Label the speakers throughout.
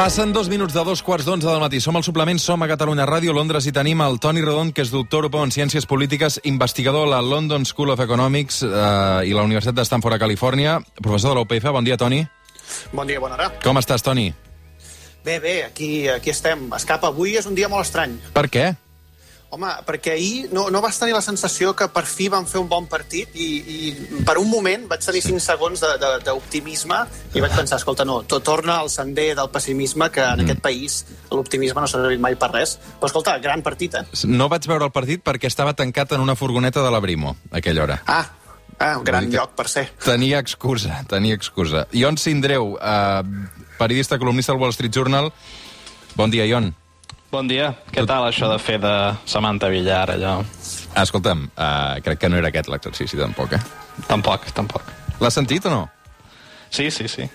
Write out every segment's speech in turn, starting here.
Speaker 1: Passen dos minuts de dos quarts d'onze del matí. Som al suplement, som a Catalunya Ràdio, Londres, i tenim el Toni Rodon, que és doctor europeu en Ciències Polítiques, investigador a la London School of Economics eh, i la Universitat de Stanford a Califòrnia, professor de la UPF. Bon dia, Toni.
Speaker 2: Bon dia, bona hora.
Speaker 1: Com estàs, Toni?
Speaker 2: Bé, bé, aquí, aquí estem. Escapa, avui és un dia molt estrany.
Speaker 1: Per què?
Speaker 2: Home, perquè ahir no, no vas tenir la sensació que per fi van fer un bon partit i, i per un moment vaig tenir 5 segons d'optimisme i vaig pensar, escolta, no, tot torna al sender del pessimisme que en aquest país l'optimisme no s'ha servit mai per res. Però escolta, gran partit, eh?
Speaker 1: No vaig veure el partit perquè estava tancat en una furgoneta de la Brimo, a aquella hora.
Speaker 2: Ah, ah un gran lloc per ser.
Speaker 1: Tenia excusa, tenia excusa. Ion Sindreu, eh, periodista, columnista del Wall Street Journal. Bon dia, Ion.
Speaker 3: Bon dia. Què tal això de fer de Samantha Villar, allò?
Speaker 1: Escolta'm, uh, crec que no era aquest l'exercici, tampoc, eh?
Speaker 3: Tampoc, tampoc.
Speaker 1: L'has sentit o no?
Speaker 3: Sí, sí, sí.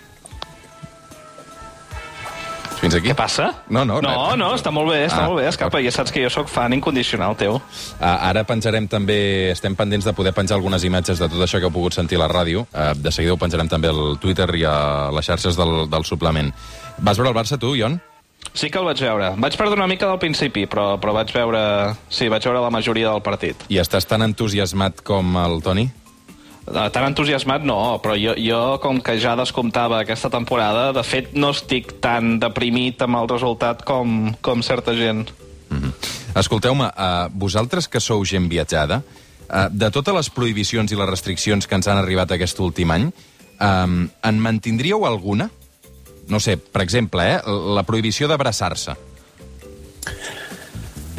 Speaker 1: Fins aquí?
Speaker 3: Què passa?
Speaker 1: No, no,
Speaker 3: No,
Speaker 1: res.
Speaker 3: no, està molt bé, està
Speaker 1: Ah,
Speaker 3: molt bé, escapa. Ja saps que jo sóc fan incondicional teu.
Speaker 1: Uh, ara penjarem també, estem pendents de poder penjar algunes imatges de tot això que heu pogut sentir a la ràdio. Uh, de seguida ho penjarem també al Twitter i a les xarxes del, del suplement. Vas veure el Barça, tu, Ion?
Speaker 3: Sí que el vaig veure. Vaig perdre una mica del principi, però, però vaig veure... Sí, vaig veure la majoria del partit.
Speaker 1: I estàs tan entusiasmat com el Toni?
Speaker 3: Eh, Tan entusiasmat no, però jo, jo com que ja descomptava aquesta temporada, de fet no estic tan deprimit amb el resultat com, com certa gent.
Speaker 1: Escolteu-me, uh, vosaltres que sou gent viatjada, uh, de totes les prohibicions i les restriccions que ens han arribat aquest últim any, um, en mantindríeu alguna? No sé, per exemple, eh, la prohibició d'abraçar-se.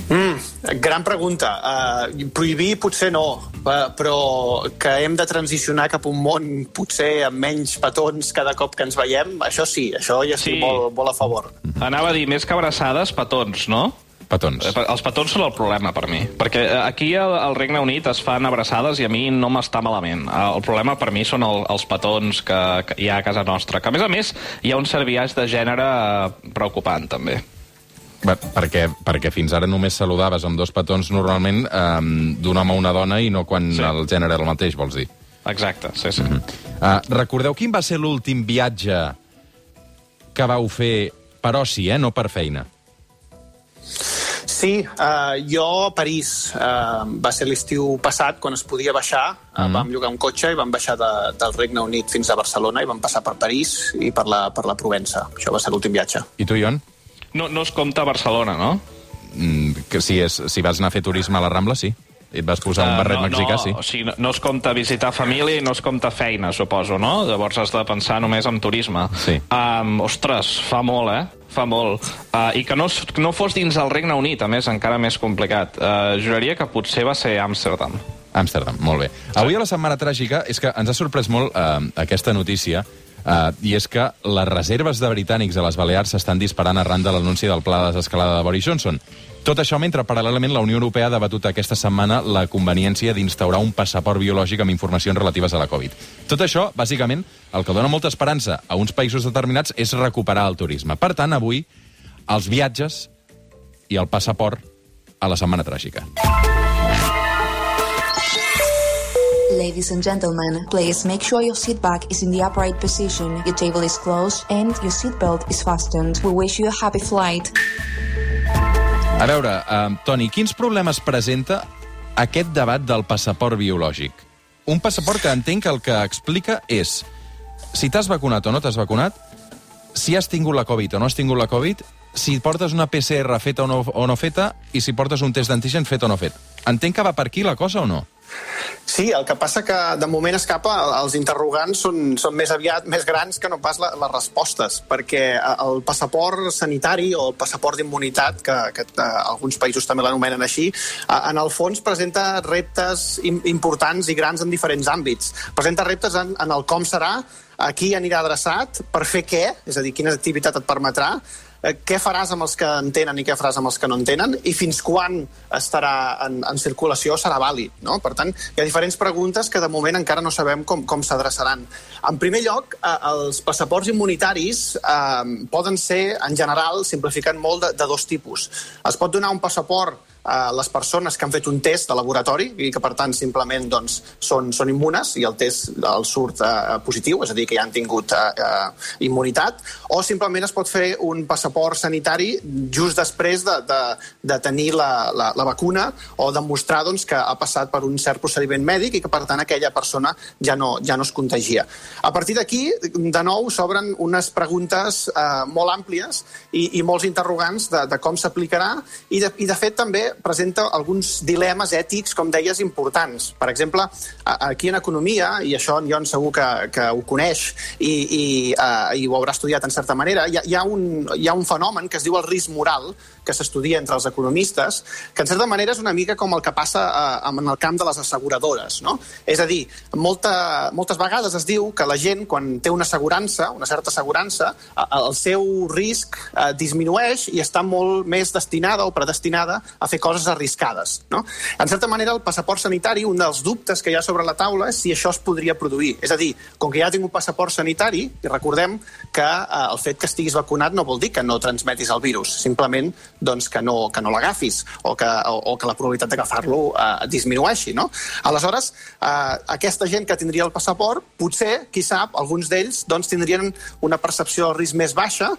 Speaker 2: Mm, gran pregunta. Uh, prohibir potser no, eh, però que hem de transicionar cap a un món potser amb menys petons cada cop que ens veiem, això sí, això ja estic
Speaker 3: Sí.
Speaker 2: molt, molt a favor.
Speaker 3: Anava a dir, més que abraçades, petons, no?
Speaker 1: Petons.
Speaker 3: Eh, Els petons són el problema per mi, perquè eh, aquí al, al Regne Unit es fan abraçades i a mi no m'està malament. Eh, El problema per mi són el, els petons que, que hi ha a casa nostra, que a més a més hi ha un serviatge de gènere eh, preocupant també.
Speaker 1: Perquè, perquè fins ara només saludaves amb dos petons normalment um, d'un home a una dona i no quan
Speaker 3: Sí.
Speaker 1: el gènere era el mateix, vols dir?
Speaker 3: Exacte, sí, sí.
Speaker 1: Uh, recordeu quin va ser l'últim viatge que vau fer per oci, eh? no per feina?
Speaker 2: Sí, uh, jo a París uh, va ser l'estiu passat quan es podia baixar, uh, vam llogar un cotxe i vam baixar de, del Regne Unit fins a Barcelona i vam passar per París i per la, per la Provença. Això va ser l'últim viatge.
Speaker 1: I tu, Ion?
Speaker 3: No, no es compta Barcelona, no?
Speaker 1: Mm, que si, és, si vas anar a fer turisme a la Rambla, sí. I et vas posar un
Speaker 3: Eh,
Speaker 1: barret
Speaker 3: no,
Speaker 1: mexicà,
Speaker 3: no,
Speaker 1: sí.
Speaker 3: O sigui, no, no es compta visitar família i no es compta feina, suposo, no? Llavors has de pensar només en turisme.
Speaker 1: Sí.
Speaker 3: Um, ostres, fa molt, eh? Fa molt. Uh, I que no, no fos dins del Regne Unit, a més, encara més complicat. Uh, juraria que potser va ser Amsterdam.
Speaker 1: Amsterdam, molt bé. Avui a la Setmana Tràgica és que ens ha sorprès molt eh, aquesta notícia Uh, I és que les reserves de britànics a les Balears s'estan disparant arran de l'anunci del pla de desescalada de Boris Johnson. Tot això mentre, paral·lelament, la Unió Europea ha debatut aquesta setmana la conveniència d'instaurar un passaport biològic amb informacions relatives a la Covid. Tot això, bàsicament, el que dona molta esperança a uns països determinats és recuperar el turisme. Per tant, avui, els viatges i el passaport a la Setmana Tràgica.
Speaker 4: Ladies and gentlemen, please make sure your seat back is in the upright position, your table is closed, and your seatbelt is fastened. We wish you a happy flight.
Speaker 1: A veure, uh, Toni, quins problemes presenta aquest debat del passaport biològic? Un passaport que entenc que el que explica és si t'has vacunat o no t'has vacunat, si has tingut la Covid o no has tingut la Covid, si portes una PCR feta o no, o no feta i si portes un test d'antigen fet o no fet. Entenc que va per aquí la cosa o no?
Speaker 2: Sí, el que passa que de moment escapa, els interrogants són, són més aviat més grans que no pas la, les respostes, perquè el passaport sanitari o el passaport d'immunitat, que, que eh, alguns països també l'anomenen així, en el fons presenta reptes importants i grans en diferents àmbits. Presenta reptes en, en el com serà, a qui anirà adreçat, per fer què, és a dir, quina activitat et permetrà, Eh, què faràs amb els que en tenen i què faràs amb els que no en tenen i fins quan estarà en, en circulació serà vàlid. No? Per tant, hi ha diferents preguntes que de moment encara no sabem com, com s'adreçaran. En primer lloc, eh, els passaports immunitaris eh, poden ser, en general, simplificant molt, de, de dos tipus. Es pot donar un passaport a les persones que han fet un test de laboratori i que, per tant, simplement doncs, són, són immunes i el test el surt eh, positiu, és a dir, que ja han tingut eh, eh, immunitat, o simplement es pot fer un passaport sanitari just després de, de, de tenir la, la, la vacuna o demostrar doncs, que ha passat per un cert procediment mèdic i que, per tant, aquella persona ja no, ja no es contagia. A partir d'aquí, de nou, s'obren unes preguntes eh, molt àmplies i, i molts interrogants de, de com s'aplicarà i, de, i, de fet, també presenta alguns dilemes ètics, com deies, importants. Per exemple, aquí en Economia, i això en Jon segur que, que ho coneix i, i, uh, i ho haurà estudiat en certa manera, hi ha, hi, ha un, hi ha un fenomen que es diu el risc moral, que s'estudia entre els economistes, que en certa manera és una mica com el que passa uh, en el camp de les asseguradores. No? És a dir, molta, moltes vegades es diu que la gent, quan té una assegurança, una certa assegurança, el seu risc uh, disminueix i està molt més destinada o predestinada a fer coses arriscades. No? En certa manera, el passaport sanitari, un dels dubtes que hi ha sobre la taula és si això es podria produir. És a dir, com que ja tinc un passaport sanitari, i recordem que eh, el fet que estiguis vacunat no vol dir que no transmetis el virus, simplement doncs, que no, que no l'agafis o, que, o, o que la probabilitat d'agafar-lo eh, disminueixi. No? Aleshores, eh, aquesta gent que tindria el passaport, potser, qui sap, alguns d'ells doncs, tindrien una percepció del risc més baixa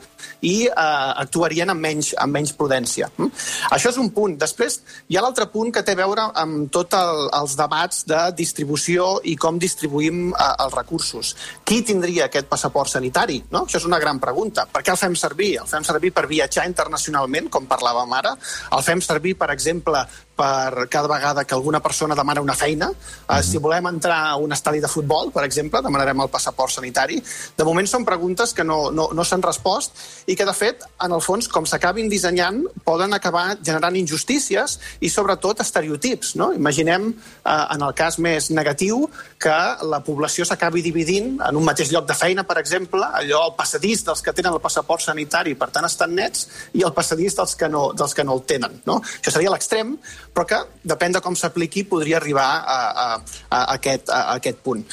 Speaker 2: i eh, actuarien amb menys, amb menys prudència. Mm? Això és un punt. Després, hi ha l'altre punt que té a veure amb tots el, els debats de distribució i com distribuïm eh, els recursos. Qui tindria aquest passaport sanitari? No? Això és una gran pregunta. Per què el fem servir? El fem servir per viatjar internacionalment, com parlàvem ara? El fem servir, per exemple, per cada vegada que alguna persona demana una feina. Uh, -huh. Si volem entrar a un estadi de futbol, per exemple, demanarem el passaport sanitari. De moment són preguntes que no, no, no s'han respost i que, de fet, en el fons, com s'acabin dissenyant, poden acabar generant injustícies i, sobretot, estereotips. No? Imaginem, uh, en el cas més negatiu, que la població s'acabi dividint en un mateix lloc de feina, per exemple, allò, el passadís dels que tenen el passaport sanitari, per tant, estan nets, i el passadís dels que no, dels que no el tenen. No? Això seria l'extrem, però que, depèn de com s'apliqui, podria arribar a, a, a, aquest, a, a aquest punt.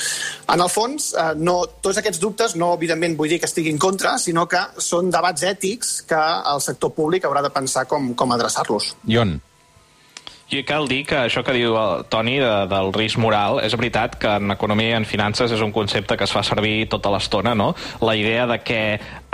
Speaker 2: En el fons, eh, no, tots aquests dubtes no, evidentment, vull dir que estigui en contra, sinó que són debats ètics que el sector públic haurà de pensar com, com adreçar-los.
Speaker 1: Ion.
Speaker 3: I cal dir que això que diu el Toni de, del risc moral, és veritat que en economia i en finances és un concepte que es fa servir tota l'estona, no? La idea de que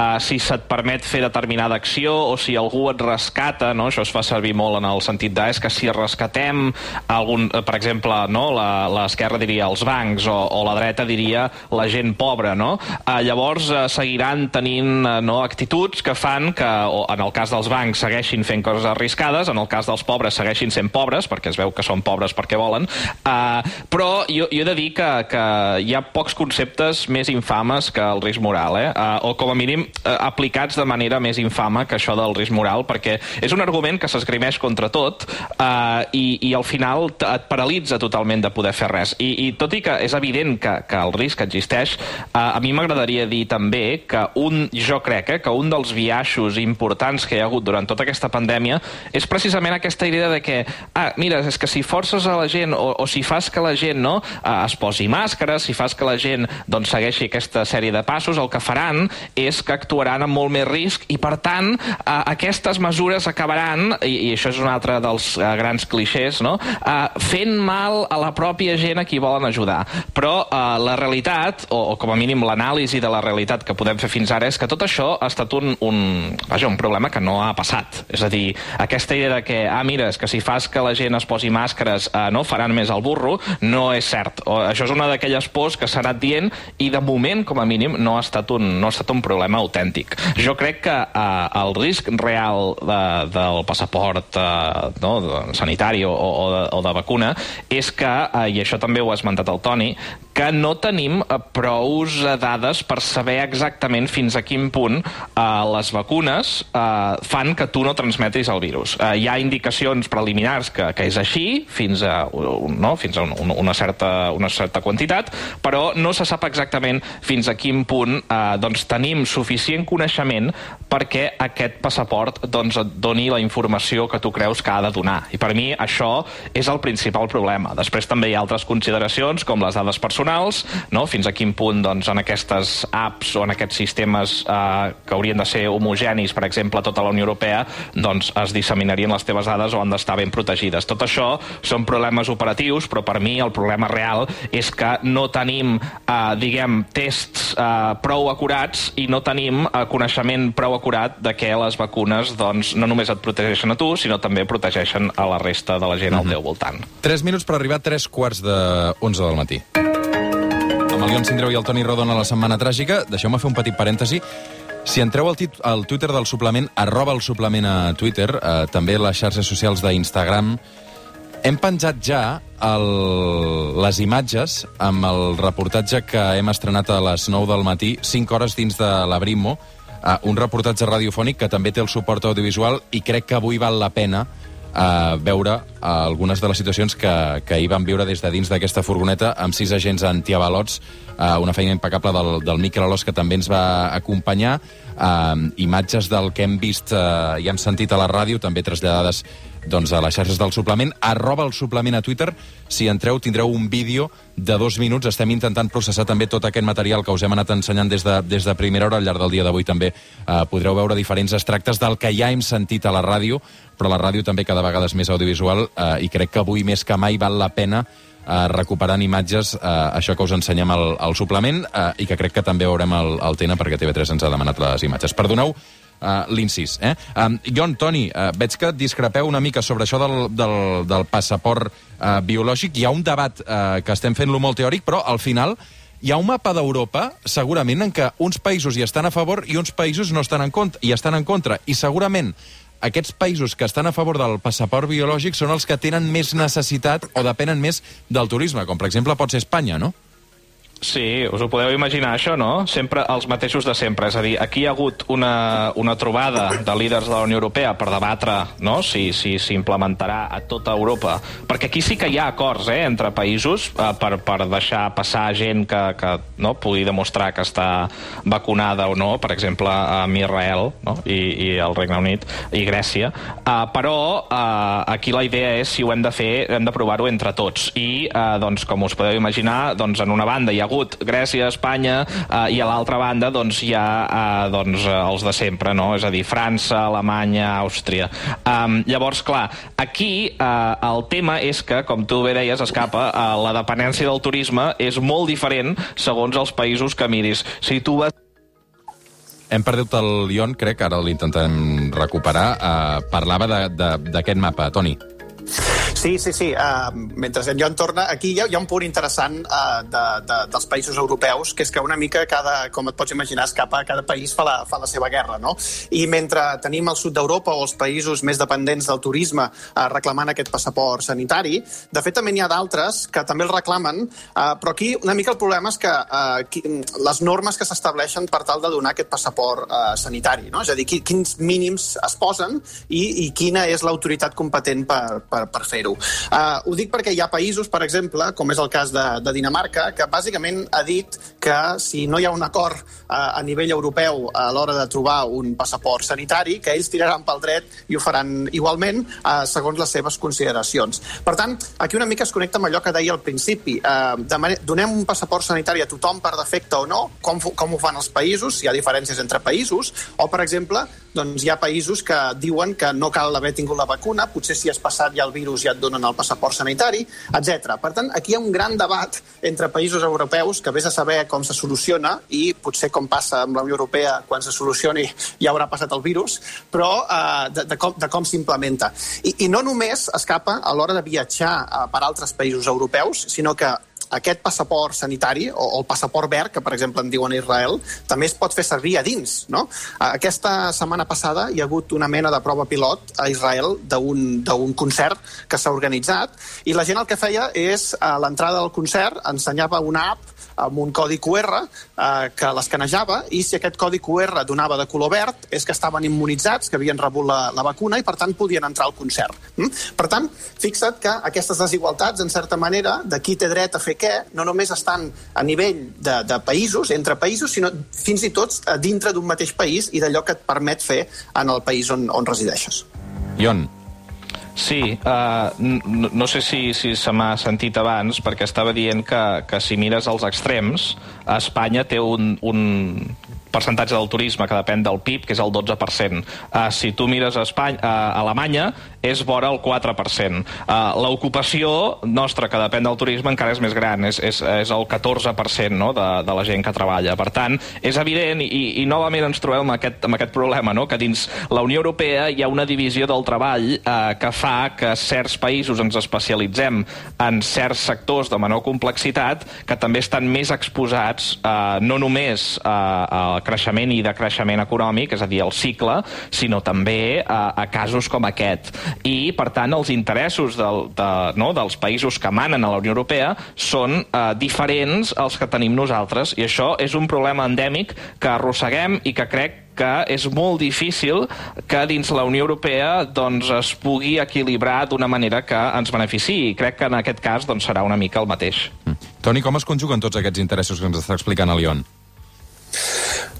Speaker 3: uh, si se't permet fer determinada acció o si algú et rescata, no? això es fa servir molt en el sentit de és que si rescatem algun, eh, per exemple, no? l'esquerra diria els bancs o, o la dreta diria la gent pobra, no? Uh, llavors uh, seguiran tenint uh, no, actituds que fan que, o, en el cas dels bancs, segueixin fent coses arriscades, en el cas dels pobres segueixin sent pobres, perquè es veu que són pobres perquè volen, uh, però jo, jo he de dir que, que hi ha pocs conceptes més infames que el risc moral, eh? Uh, o com a mínim aplicats de manera més infama que això del risc moral, perquè és un argument que s'esgrimeix contra tot uh, i, i al final et paralitza totalment de poder fer res. I, i tot i que és evident que, que el risc existeix, uh, a mi m'agradaria dir també que un, jo crec eh, que un dels viaixos importants que hi ha hagut durant tota aquesta pandèmia és precisament aquesta idea de que ah, mira, és que si forces a la gent o, o si fas que la gent no, eh, es posi màscares, si fas que la gent doncs, segueixi aquesta sèrie de passos, el que faran és que actuaran amb molt més risc i, per tant, eh, aquestes mesures acabaran, i, i això és un altre dels eh, grans clixés, no? eh, fent mal a la pròpia gent a qui volen ajudar. Però eh, la realitat, o, o com a mínim l'anàlisi de la realitat que podem fer fins ara, és que tot això ha estat un, un, vaja, un problema que no ha passat. És a dir, aquesta idea de que, ah, mira, és que si fas que la gent es posi màscares eh, no faran més el burro, no és cert. O, això és una d'aquelles pors que s'ha anat dient i de moment, com a mínim, no ha estat un, no ha estat un problema autèntic. Jo crec que eh, el risc real de, del passaport eh, no, sanitari o, o, de, o de vacuna és que, eh, i això també ho ha esmentat el Toni, que no tenim eh, prous eh, dades per saber exactament fins a quin punt eh, les vacunes eh, fan que tu no transmetis el virus. Eh, hi ha indicacions preliminars que, que és així, fins a, no, fins a un, una, certa, una certa quantitat, però no se sap exactament fins a quin punt eh, doncs, tenim suficient coneixement perquè aquest passaport doncs, et doni la informació que tu creus que ha de donar. I per mi això és el principal problema. Després també hi ha altres consideracions, com les dades personals, no? fins a quin punt doncs, en aquestes apps o en aquests sistemes eh, que haurien de ser homogenis, per exemple, a tota la Unió Europea, doncs es disseminarien les teves dades o han d'estar ben protegides. Tot això són problemes operatius, però per mi el problema real és que no tenim, eh, diguem, tests eh, prou acurats i no tenim eh, coneixement prou acurat de que les vacunes doncs, no només et protegeixen a tu, sinó també protegeixen a la resta de la gent al teu voltant.
Speaker 1: 3 minuts per arribar a 3 quarts de 11 del matí. Amb el Ion Sindreu i el Toni Rodon a la Setmana Tràgica, deixeu-me fer un petit parèntesi. Si entreu al, tit al Twitter del suplement, arroba el suplement a Twitter, eh, també les xarxes socials d'Instagram, hem penjat ja el, les imatges amb el reportatge que hem estrenat a les 9 del matí, 5 hores dins de l'Abrimo, eh, un reportatge radiofònic que també té el suport audiovisual i crec que avui val la pena eh, veure eh, algunes de les situacions que, que hi van viure des de dins d'aquesta furgoneta amb sis agents antiavalots, una feina impecable del, del Miquel Alós que també ens va acompanyar, imatges del que hem vist i hem sentit a la ràdio, també traslladades doncs, a les xarxes del suplement, arroba el suplement a Twitter. Si entreu, tindreu un vídeo de dos minuts. Estem intentant processar també tot aquest material que us hem anat ensenyant des de, des de primera hora. Al llarg del dia d'avui també eh, podreu veure diferents extractes del que ja hem sentit a la ràdio, però la ràdio també cada vegada és més audiovisual eh, i crec que avui més que mai val la pena eh, recuperant imatges, eh, això que us ensenyem al, al suplement, eh, i que crec que també veurem al, al TN, perquè TV3 ens ha demanat les imatges. Perdoneu uh, l'incís. Eh? Um, Jon, Toni, uh, veig que discrepeu una mica sobre això del, del, del passaport uh, biològic. Hi ha un debat uh, que estem fent-lo molt teòric, però al final hi ha un mapa d'Europa, segurament, en què uns països hi estan a favor i uns països no estan en contra, i estan en contra. I segurament aquests països que estan a favor del passaport biològic són els que tenen més necessitat o depenen més del turisme, com per exemple pot ser Espanya, no?
Speaker 3: Sí, us ho podeu imaginar, això, no? Sempre els mateixos de sempre. És a dir, aquí hi ha hagut una, una trobada de líders de la Unió Europea per debatre no? si s'implementarà si, a tota Europa. Perquè aquí sí que hi ha acords eh, entre països eh, per, per deixar passar gent que, que no, pugui demostrar que està vacunada o no, per exemple, amb Israel no? I, i el Regne Unit i Grècia. Eh, però eh, aquí la idea és si ho hem de fer, hem de provar-ho entre tots. I, eh, doncs, com us podeu imaginar, doncs, en una banda hi ha hagut Grècia, Espanya, eh, i a l'altra banda doncs, hi ha eh, doncs, eh, els de sempre, no? és a dir, França, Alemanya, Àustria. Um, llavors, clar, aquí eh, el tema és que, com tu bé deies, escapa, eh, la dependència del turisme és molt diferent segons els països que miris. Si tu vas
Speaker 1: hem perdut el Lion, crec, ara l'intentem recuperar. Uh, parlava d'aquest mapa, Toni.
Speaker 2: Sí, sí, sí. Uh, mentre en Joan torna, aquí hi ha, hi ha un punt interessant uh, de, de, dels països europeus, que és que una mica cada, com et pots imaginar, escapa, cada país fa la, fa la seva guerra, no? I mentre tenim el sud d'Europa o els països més dependents del turisme uh, reclamant aquest passaport sanitari, de fet també n'hi ha d'altres que també el reclamen, uh, però aquí una mica el problema és que uh, qui, les normes que s'estableixen per tal de donar aquest passaport uh, sanitari, no? És a dir, quins mínims es posen i, i quina és l'autoritat competent per, per, per fer-ho fer-ho. Uh, ho dic perquè hi ha països, per exemple, com és el cas de, de Dinamarca, que bàsicament ha dit que si no hi ha un acord uh, a nivell europeu a l'hora de trobar un passaport sanitari, que ells tiraran pel dret i ho faran igualment uh, segons les seves consideracions. Per tant, aquí una mica es connecta amb allò que deia al principi. Uh, donem un passaport sanitari a tothom per defecte o no? Com, com ho fan els països? Si hi ha diferències entre països? O, per exemple, doncs hi ha països que diuen que no cal haver tingut la vacuna, potser si has passat ja el virus ja et donen el passaport sanitari, etc. Per tant, aquí hi ha un gran debat entre països europeus que vés a saber com se soluciona i potser com passa amb la Unió Europea quan se solucioni ja haurà passat el virus, però eh, de, de com, de com s'implementa. I, I no només escapa a l'hora de viatjar eh, per altres països europeus, sinó que aquest passaport sanitari, o, o el passaport verd, que per exemple en diuen a Israel, també es pot fer servir a dins. No? Aquesta setmana passada hi ha hagut una mena de prova pilot a Israel d'un concert que s'ha organitzat i la gent el que feia és, a l'entrada del concert, ensenyava una app amb un codi QR eh, que l'escanejava i si aquest codi QR donava de color verd és que estaven immunitzats, que havien rebut la, la vacuna i per tant podien entrar al concert. Mm? Per tant, fixa't que aquestes desigualtats, en certa manera, de qui té dret a fer què, no només estan a nivell de, de països, entre països, sinó fins i tot dintre d'un mateix país i d'allò que et permet fer en el país on, on resideixes.
Speaker 1: Ion,
Speaker 3: Sí, uh, no, no sé si, si se m'ha sentit abans, perquè estava dient que, que si mires els extrems, Espanya té un, un percentatge del turisme que depèn del PIB, que és el 12%. Uh, si tu mires a, Espanya, a Alemanya, és vora el 4%. Uh, L'ocupació nostra, que depèn del turisme, encara és més gran, és, és, és el 14% no? de, de la gent que treballa. Per tant, és evident, i, i novament ens trobem amb aquest, amb aquest problema, no? que dins la Unió Europea hi ha una divisió del treball uh, que fa que certs països ens especialitzem en certs sectors de menor complexitat que també estan més exposats uh, no només uh, al creixement i decreixement econòmic, és a dir, el cicle, sinó també uh, a casos com aquest i, per tant, els interessos del, de, no, dels països que manen a la Unió Europea són eh, diferents als que tenim nosaltres, i això és un problema endèmic que arrosseguem i que crec que és molt difícil que dins la Unió Europea doncs, es pugui equilibrar d'una manera que ens beneficiï. I crec que en aquest cas doncs, serà una mica el mateix.
Speaker 1: Mm. Toni, com es conjuguen tots aquests interessos que ens està explicant el Lion?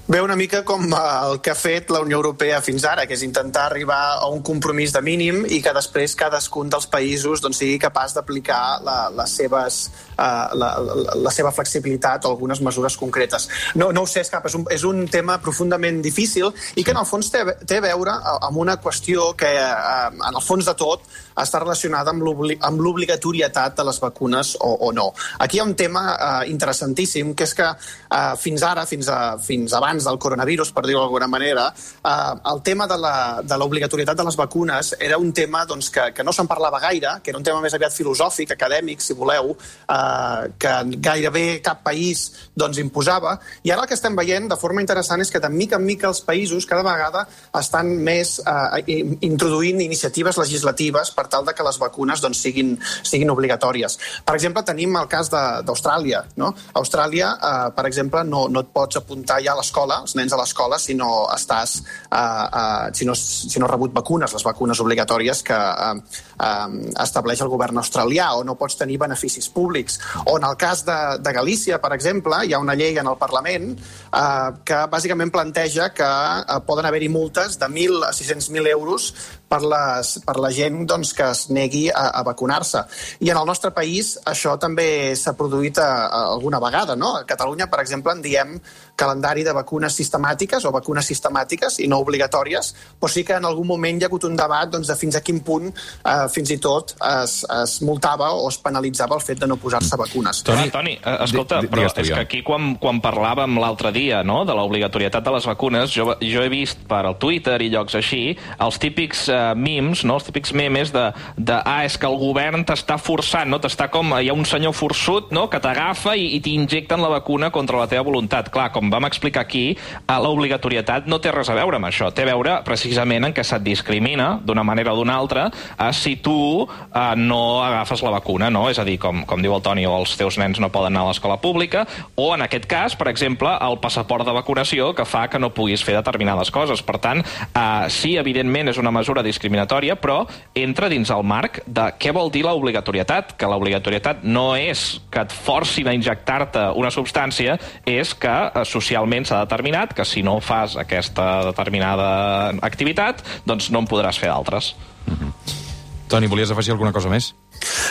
Speaker 2: Bé, una mica com eh, el que ha fet la Unió Europea fins ara, que és intentar arribar a un compromís de mínim i que després cadascun dels països doncs, sigui capaç d'aplicar la, les seves, uh, la, la, la seva flexibilitat o algunes mesures concretes. No, no ho sé, Escap, és un, és un tema profundament difícil i que en el fons té, té a veure amb una qüestió que uh, en el fons de tot està relacionada amb l'obligatorietat de les vacunes o, o no. Aquí hi ha un tema uh, interessantíssim, que és que uh, fins ara, fins, a, fins abans del coronavirus, per dir-ho d'alguna manera, eh, el tema de l'obligatorietat de, de les vacunes era un tema doncs, que, que no se'n parlava gaire, que era un tema més aviat filosòfic, acadèmic, si voleu, eh, que gairebé cap país doncs, imposava. I ara el que estem veient de forma interessant és que de mica en mica els països cada vegada estan més eh, introduint iniciatives legislatives per tal de que les vacunes doncs, siguin, siguin obligatòries. Per exemple, tenim el cas d'Austràlia. No? Austràlia, eh, per exemple, no, no et pots apuntar ja a l'escola els nens a l'escola, si no estàs, uh, uh, si, no, si no has rebut vacunes, les vacunes obligatòries que uh, uh, estableix el govern australià, o no pots tenir beneficis públics. O en el cas de, de Galícia, per exemple, hi ha una llei en el Parlament uh, que bàsicament planteja que uh, poden haver-hi multes de 1.000 a 600.000 euros per, les, per la gent doncs, que es negui a, a vacunar-se. I en el nostre país això també s'ha produït a, a alguna vegada. No? A Catalunya, per exemple, en diem calendari de vacunes sistemàtiques o vacunes sistemàtiques i no obligatòries, però sí que en algun moment hi ha hagut un debat doncs, de fins a quin punt eh, fins i tot es, es multava o es penalitzava el fet de no posar-se vacunes.
Speaker 3: Toni, ah, Toni eh, escolta, però és que aquí quan, quan parlàvem l'altre dia no, de l'obligatorietat de les vacunes, jo, jo he vist per al Twitter i llocs així els típics eh, memes, no, els típics memes de, de ah, és que el govern t'està forçant, no? t'està com, hi ha un senyor forçut no? que t'agafa i, i t'injecten la vacuna contra la teva voluntat. Clar, com vam explicar aquí, eh, l'obligatorietat no té res a veure amb això. Té a veure precisament en què se't discrimina d'una manera o d'una altra eh, si tu eh, no agafes la vacuna, no? És a dir, com, com diu el Toni, o els teus nens no poden anar a l'escola pública, o en aquest cas, per exemple, el passaport de vacunació que fa que no puguis fer determinades coses. Per tant, eh, sí, evidentment, és una mesura discriminatòria, però entra dins el marc de què vol dir l'obligatorietat, que l'obligatorietat no és que et forcin a injectar-te una substància, és que eh, socialment s'ha determinat que si no fas aquesta determinada activitat, doncs no en podràs fer d'altres.
Speaker 1: Mm -hmm. Toni, volies afegir alguna cosa més?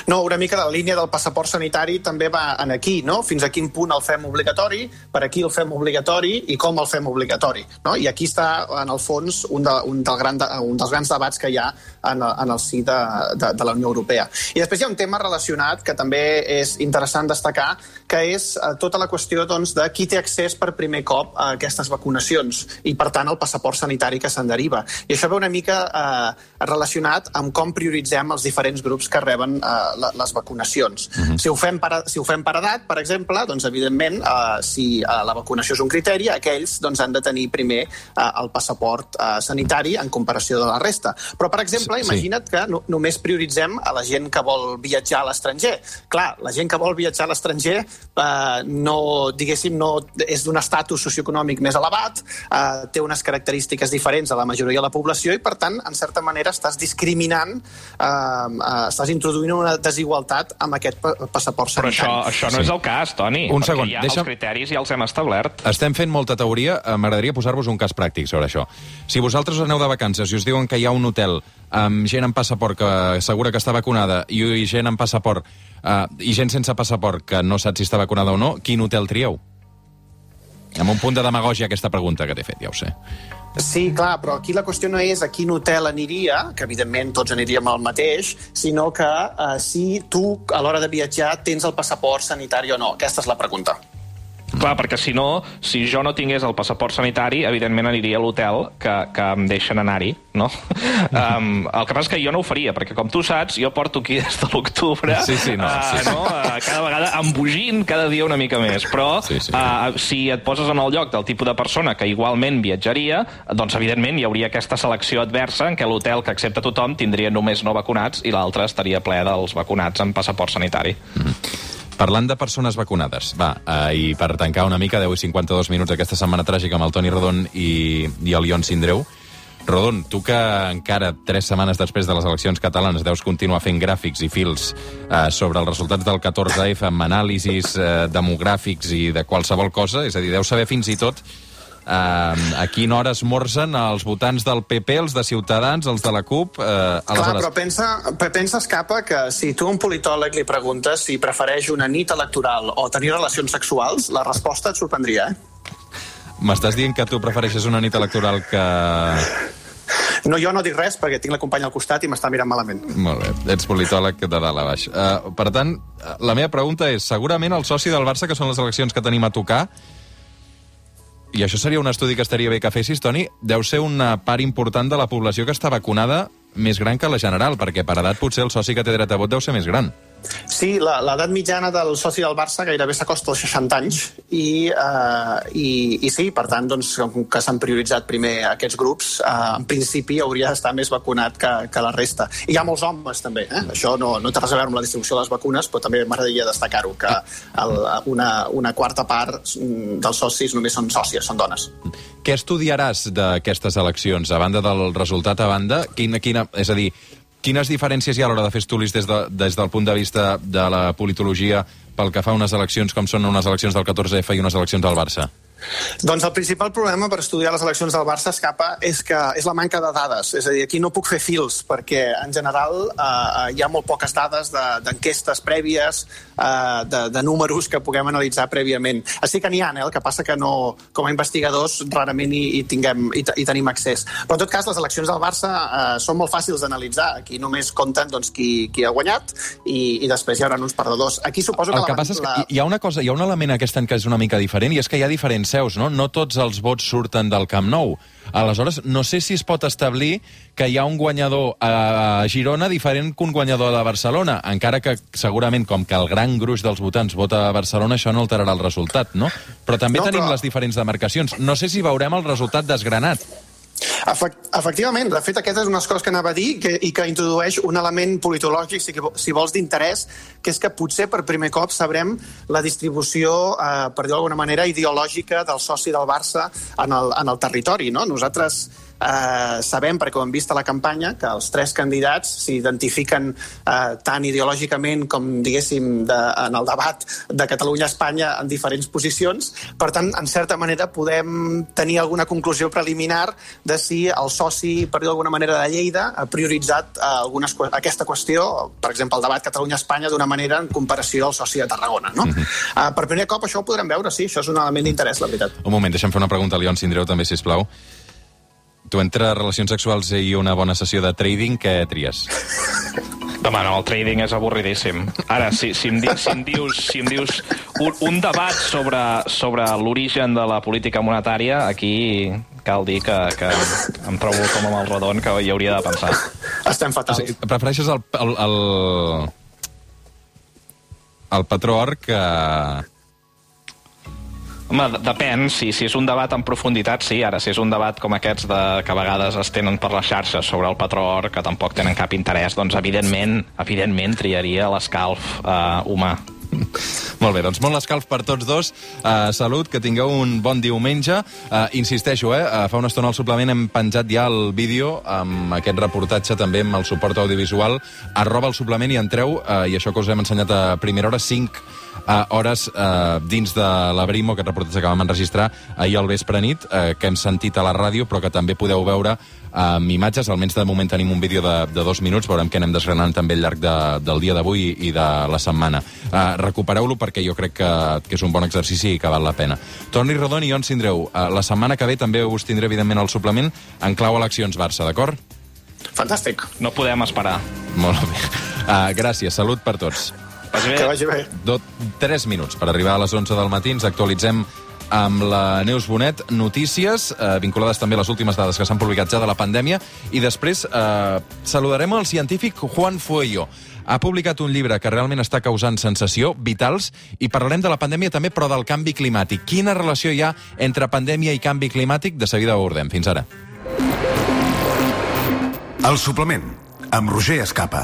Speaker 2: No, una mica de la línia del passaport sanitari també va en aquí, no? Fins a quin punt el fem obligatori, per aquí el fem obligatori i com el fem obligatori, no? I aquí està, en el fons, un, de, un, del gran de, un dels grans debats que hi ha en, en el si de, de, de la Unió Europea. I després hi ha un tema relacionat que també és interessant destacar, que és eh, tota la qüestió doncs, de qui té accés per primer cop a aquestes vacunacions i, per tant, el passaport sanitari que se'n deriva. I això ve una mica eh, relacionat amb com prioritzem els diferents grups que reben eh, les vacunacions. Uh -huh. si, ho fem per, si ho fem per edat, per exemple, doncs, evidentment, eh, si eh, la vacunació és un criteri, aquells doncs, han de tenir primer eh, el passaport eh, sanitari en comparació de la resta. Però, per exemple, sí. imagina't que no, només prioritzem a la gent que vol viatjar a l'estranger. Clar, la gent que vol viatjar a l'estranger eh, no, diguéssim, no és d'un estatus socioeconòmic més elevat, eh, té unes característiques diferents a la majoria de la població i, per tant, en certa manera estàs discriminant, eh, eh, estàs introduint una desigualtat amb aquest passaport sanitari.
Speaker 3: Però això, això no sí. és el cas, Toni.
Speaker 1: Un segon,
Speaker 3: ja
Speaker 1: deixa...
Speaker 3: els criteris ja els hem establert.
Speaker 1: Estem fent molta teoria, eh, m'agradaria posar-vos un cas pràctic sobre això. Si vosaltres aneu de vacances i us diuen que hi ha un hotel amb gent amb passaport que assegura que està vacunada i gent amb passaport uh, i gent sense passaport que no sap si està vacunada o no, quin hotel trieu? Amb un punt de demagògia aquesta pregunta que t'he fet, ja ho sé.
Speaker 2: Sí, clar, però aquí la qüestió no és a quin hotel aniria, que evidentment tots aniríem al mateix, sinó que uh, si tu, a l'hora de viatjar, tens el passaport sanitari o no. Aquesta és la pregunta.
Speaker 3: Clar, perquè si no, si jo no tingués el passaport sanitari, evidentment aniria a l'hotel que, que em deixen anar-hi, no? um, el que passa és que jo no ho faria, perquè com tu saps, jo porto aquí des de l'octubre,
Speaker 1: sí, sí, no, sí,
Speaker 3: uh, no? Uh, cada vegada embogint cada dia una mica més. Però sí, sí. Uh, si et poses en el lloc del tipus de persona que igualment viatjaria, doncs evidentment hi hauria aquesta selecció adversa en què l'hotel que accepta tothom tindria només no vacunats i l'altre estaria ple dels vacunats amb passaport sanitari. Mm -hmm.
Speaker 1: Parlant de persones vacunades, va, eh, i per tancar una mica, 10 i 52 minuts aquesta setmana tràgica amb el Toni Rodon i, i el Ion Sindreu, Rodon, tu que encara tres setmanes després de les eleccions catalanes deus continuar fent gràfics i fils eh, sobre els resultats del 14F amb anàlisis eh, demogràfics i de qualsevol cosa, és a dir, deus saber fins i tot a quina hora esmorzen els votants del PP, els de Ciutadans, els de la CUP? Uh,
Speaker 2: aleshores... Clar, però pensa, pensa, Escapa, que si tu a un politòleg li preguntes si prefereix una nit electoral o tenir relacions sexuals, la resposta et sorprendria, eh?
Speaker 1: M'estàs dient que tu prefereixes una nit electoral que...
Speaker 2: No, jo no dic res perquè tinc la companya al costat i m'està mirant malament.
Speaker 1: Molt bé, ets politòleg de dalt a baix. Uh, per tant, la meva pregunta és, segurament el soci del Barça, que són les eleccions que tenim a tocar, i això seria un estudi que estaria bé que fessis, Toni, deu ser una part important de la població que està vacunada més gran que la general, perquè per edat potser el soci que té dret a vot deu ser més gran.
Speaker 2: Sí, l'edat mitjana del soci del Barça gairebé s'acosta als 60 anys i, uh, i, i sí, per tant, doncs, com que s'han prioritzat primer aquests grups, uh, en principi hauria d'estar més vacunat que, que la resta. I hi ha molts homes, també. Eh? Això no, no té res a veure amb la distribució de les vacunes, però també m'agradaria destacar-ho, que el, una, una quarta part dels socis només són sòcies, són dones.
Speaker 1: Què estudiaràs d'aquestes eleccions? A banda del resultat, a banda, quina, quina, és a dir, Quines diferències hi ha a l'hora de fer estudis des, de, des del punt de vista de la politologia pel que fa a unes eleccions com són unes eleccions del 14F i unes eleccions del Barça?
Speaker 2: Doncs el principal problema per estudiar les eleccions del Barça escapa és que és la manca de dades. És a dir, aquí no puc fer fils, perquè en general eh, hi ha molt poques dades d'enquestes de, prèvies, eh, de, de números que puguem analitzar prèviament. Així que n'hi ha, eh? el que passa que no, com a investigadors rarament hi, hi, tinguem, hi, hi tenim accés. Però en tot cas, les eleccions del Barça eh, són molt fàcils d'analitzar. Aquí només compten doncs, qui, qui ha guanyat i, i després hi haurà uns perdedors. Aquí suposo que...
Speaker 1: El que la, passa és que hi ha una cosa, hi ha un element aquest any que és una mica diferent i és que hi ha diferents seus, no? No tots els vots surten del Camp Nou. Aleshores, no sé si es pot establir que hi ha un guanyador a Girona diferent que un guanyador de Barcelona, encara que segurament, com que el gran gruix dels votants vota a Barcelona, això no alterarà el resultat, no? Però també no, tenim però... les diferents demarcacions. No sé si veurem el resultat desgranat.
Speaker 2: Efectivament, de fet, aquesta és una coses que anava a dir que, i que introdueix un element politològic, si, si vols, d'interès, que és que potser per primer cop sabrem la distribució, eh, per dir d'alguna manera, ideològica del soci del Barça en el, en el territori. No? Nosaltres eh, sabem, perquè ho hem vist a la campanya, que els tres candidats s'identifiquen eh, tant ideològicament com, diguéssim, de, en el debat de Catalunya-Espanya en diferents posicions. Per tant, en certa manera, podem tenir alguna conclusió preliminar de si el soci, per dir d'alguna manera, de Lleida ha prioritzat eh, algunes, que- aquesta qüestió, per exemple, el debat Catalunya-Espanya, d'una manera en comparació al soci de Tarragona. No? Mm -hmm. uh, per primer cop això ho podrem veure, sí, això és un element d'interès, la veritat.
Speaker 1: Un moment, deixa'm fer una pregunta a Leon Sindreu, també, si plau. Tu, entre relacions sexuals i una bona sessió de trading, què tries?
Speaker 3: Home, no, el trading és avorridíssim. Ara, si, si, em, di, si em dius, si em dius un, un debat sobre, sobre l'origen de la política monetària, aquí cal dir que, que em trobo com amb el rodon que hi hauria de pensar.
Speaker 2: Estem
Speaker 1: O
Speaker 2: fatals.
Speaker 1: sigui, prefereixes el, el, el, el patró or que...
Speaker 3: Home, de- depèn, si, si és un debat en profunditat, sí. Ara, si és un debat com aquests de, que a vegades es tenen per les xarxes sobre el patró or, que tampoc tenen cap interès, doncs evidentment, evidentment triaria l'escalf eh, humà.
Speaker 1: Molt bé, doncs molt escalf per tots dos. Uh, salut, que tingueu un bon diumenge. Uh, insisteixo, eh, uh, fa una estona al suplement hem penjat ja el vídeo amb aquest reportatge també amb el suport audiovisual. Arroba el suplement i entreu, uh, i això que us hem ensenyat a primera hora, 5 uh, hores uh, dins de l'Abrimo, aquest reportatge que vam enregistrar ahir al vespre nit, uh, que hem sentit a la ràdio, però que també podeu veure amb imatges, almenys de moment tenim un vídeo de, de dos minuts, veurem què anem desgranant també al llarg de, del dia d'avui i de la setmana. Uh, recupereu-lo perquè jo crec que, que és un bon exercici i que val la pena. Toni Rodon i on tindreu? Uh, la setmana que ve també us tindré, evidentment, al suplement en clau eleccions Barça, d'acord?
Speaker 2: Fantàstic.
Speaker 3: No podem esperar.
Speaker 1: Molt bé. Uh, gràcies, salut per tots.
Speaker 3: Vagi bé.
Speaker 2: Que vagi bé.
Speaker 1: Do, 3 minuts per arribar a les 11 del matí. Ens actualitzem amb la Neus Bonet notícies eh, vinculades també a les últimes dades que s'han publicat ja de la pandèmia i després eh, saludarem el científic Juan Fuello. Ha publicat un llibre que realment està causant sensació, Vitals, i parlarem de la pandèmia també, però del canvi climàtic. Quina relació hi ha entre pandèmia i canvi climàtic? De seguida ho abordem. Fins ara.
Speaker 5: El suplement, amb Roger Escapa.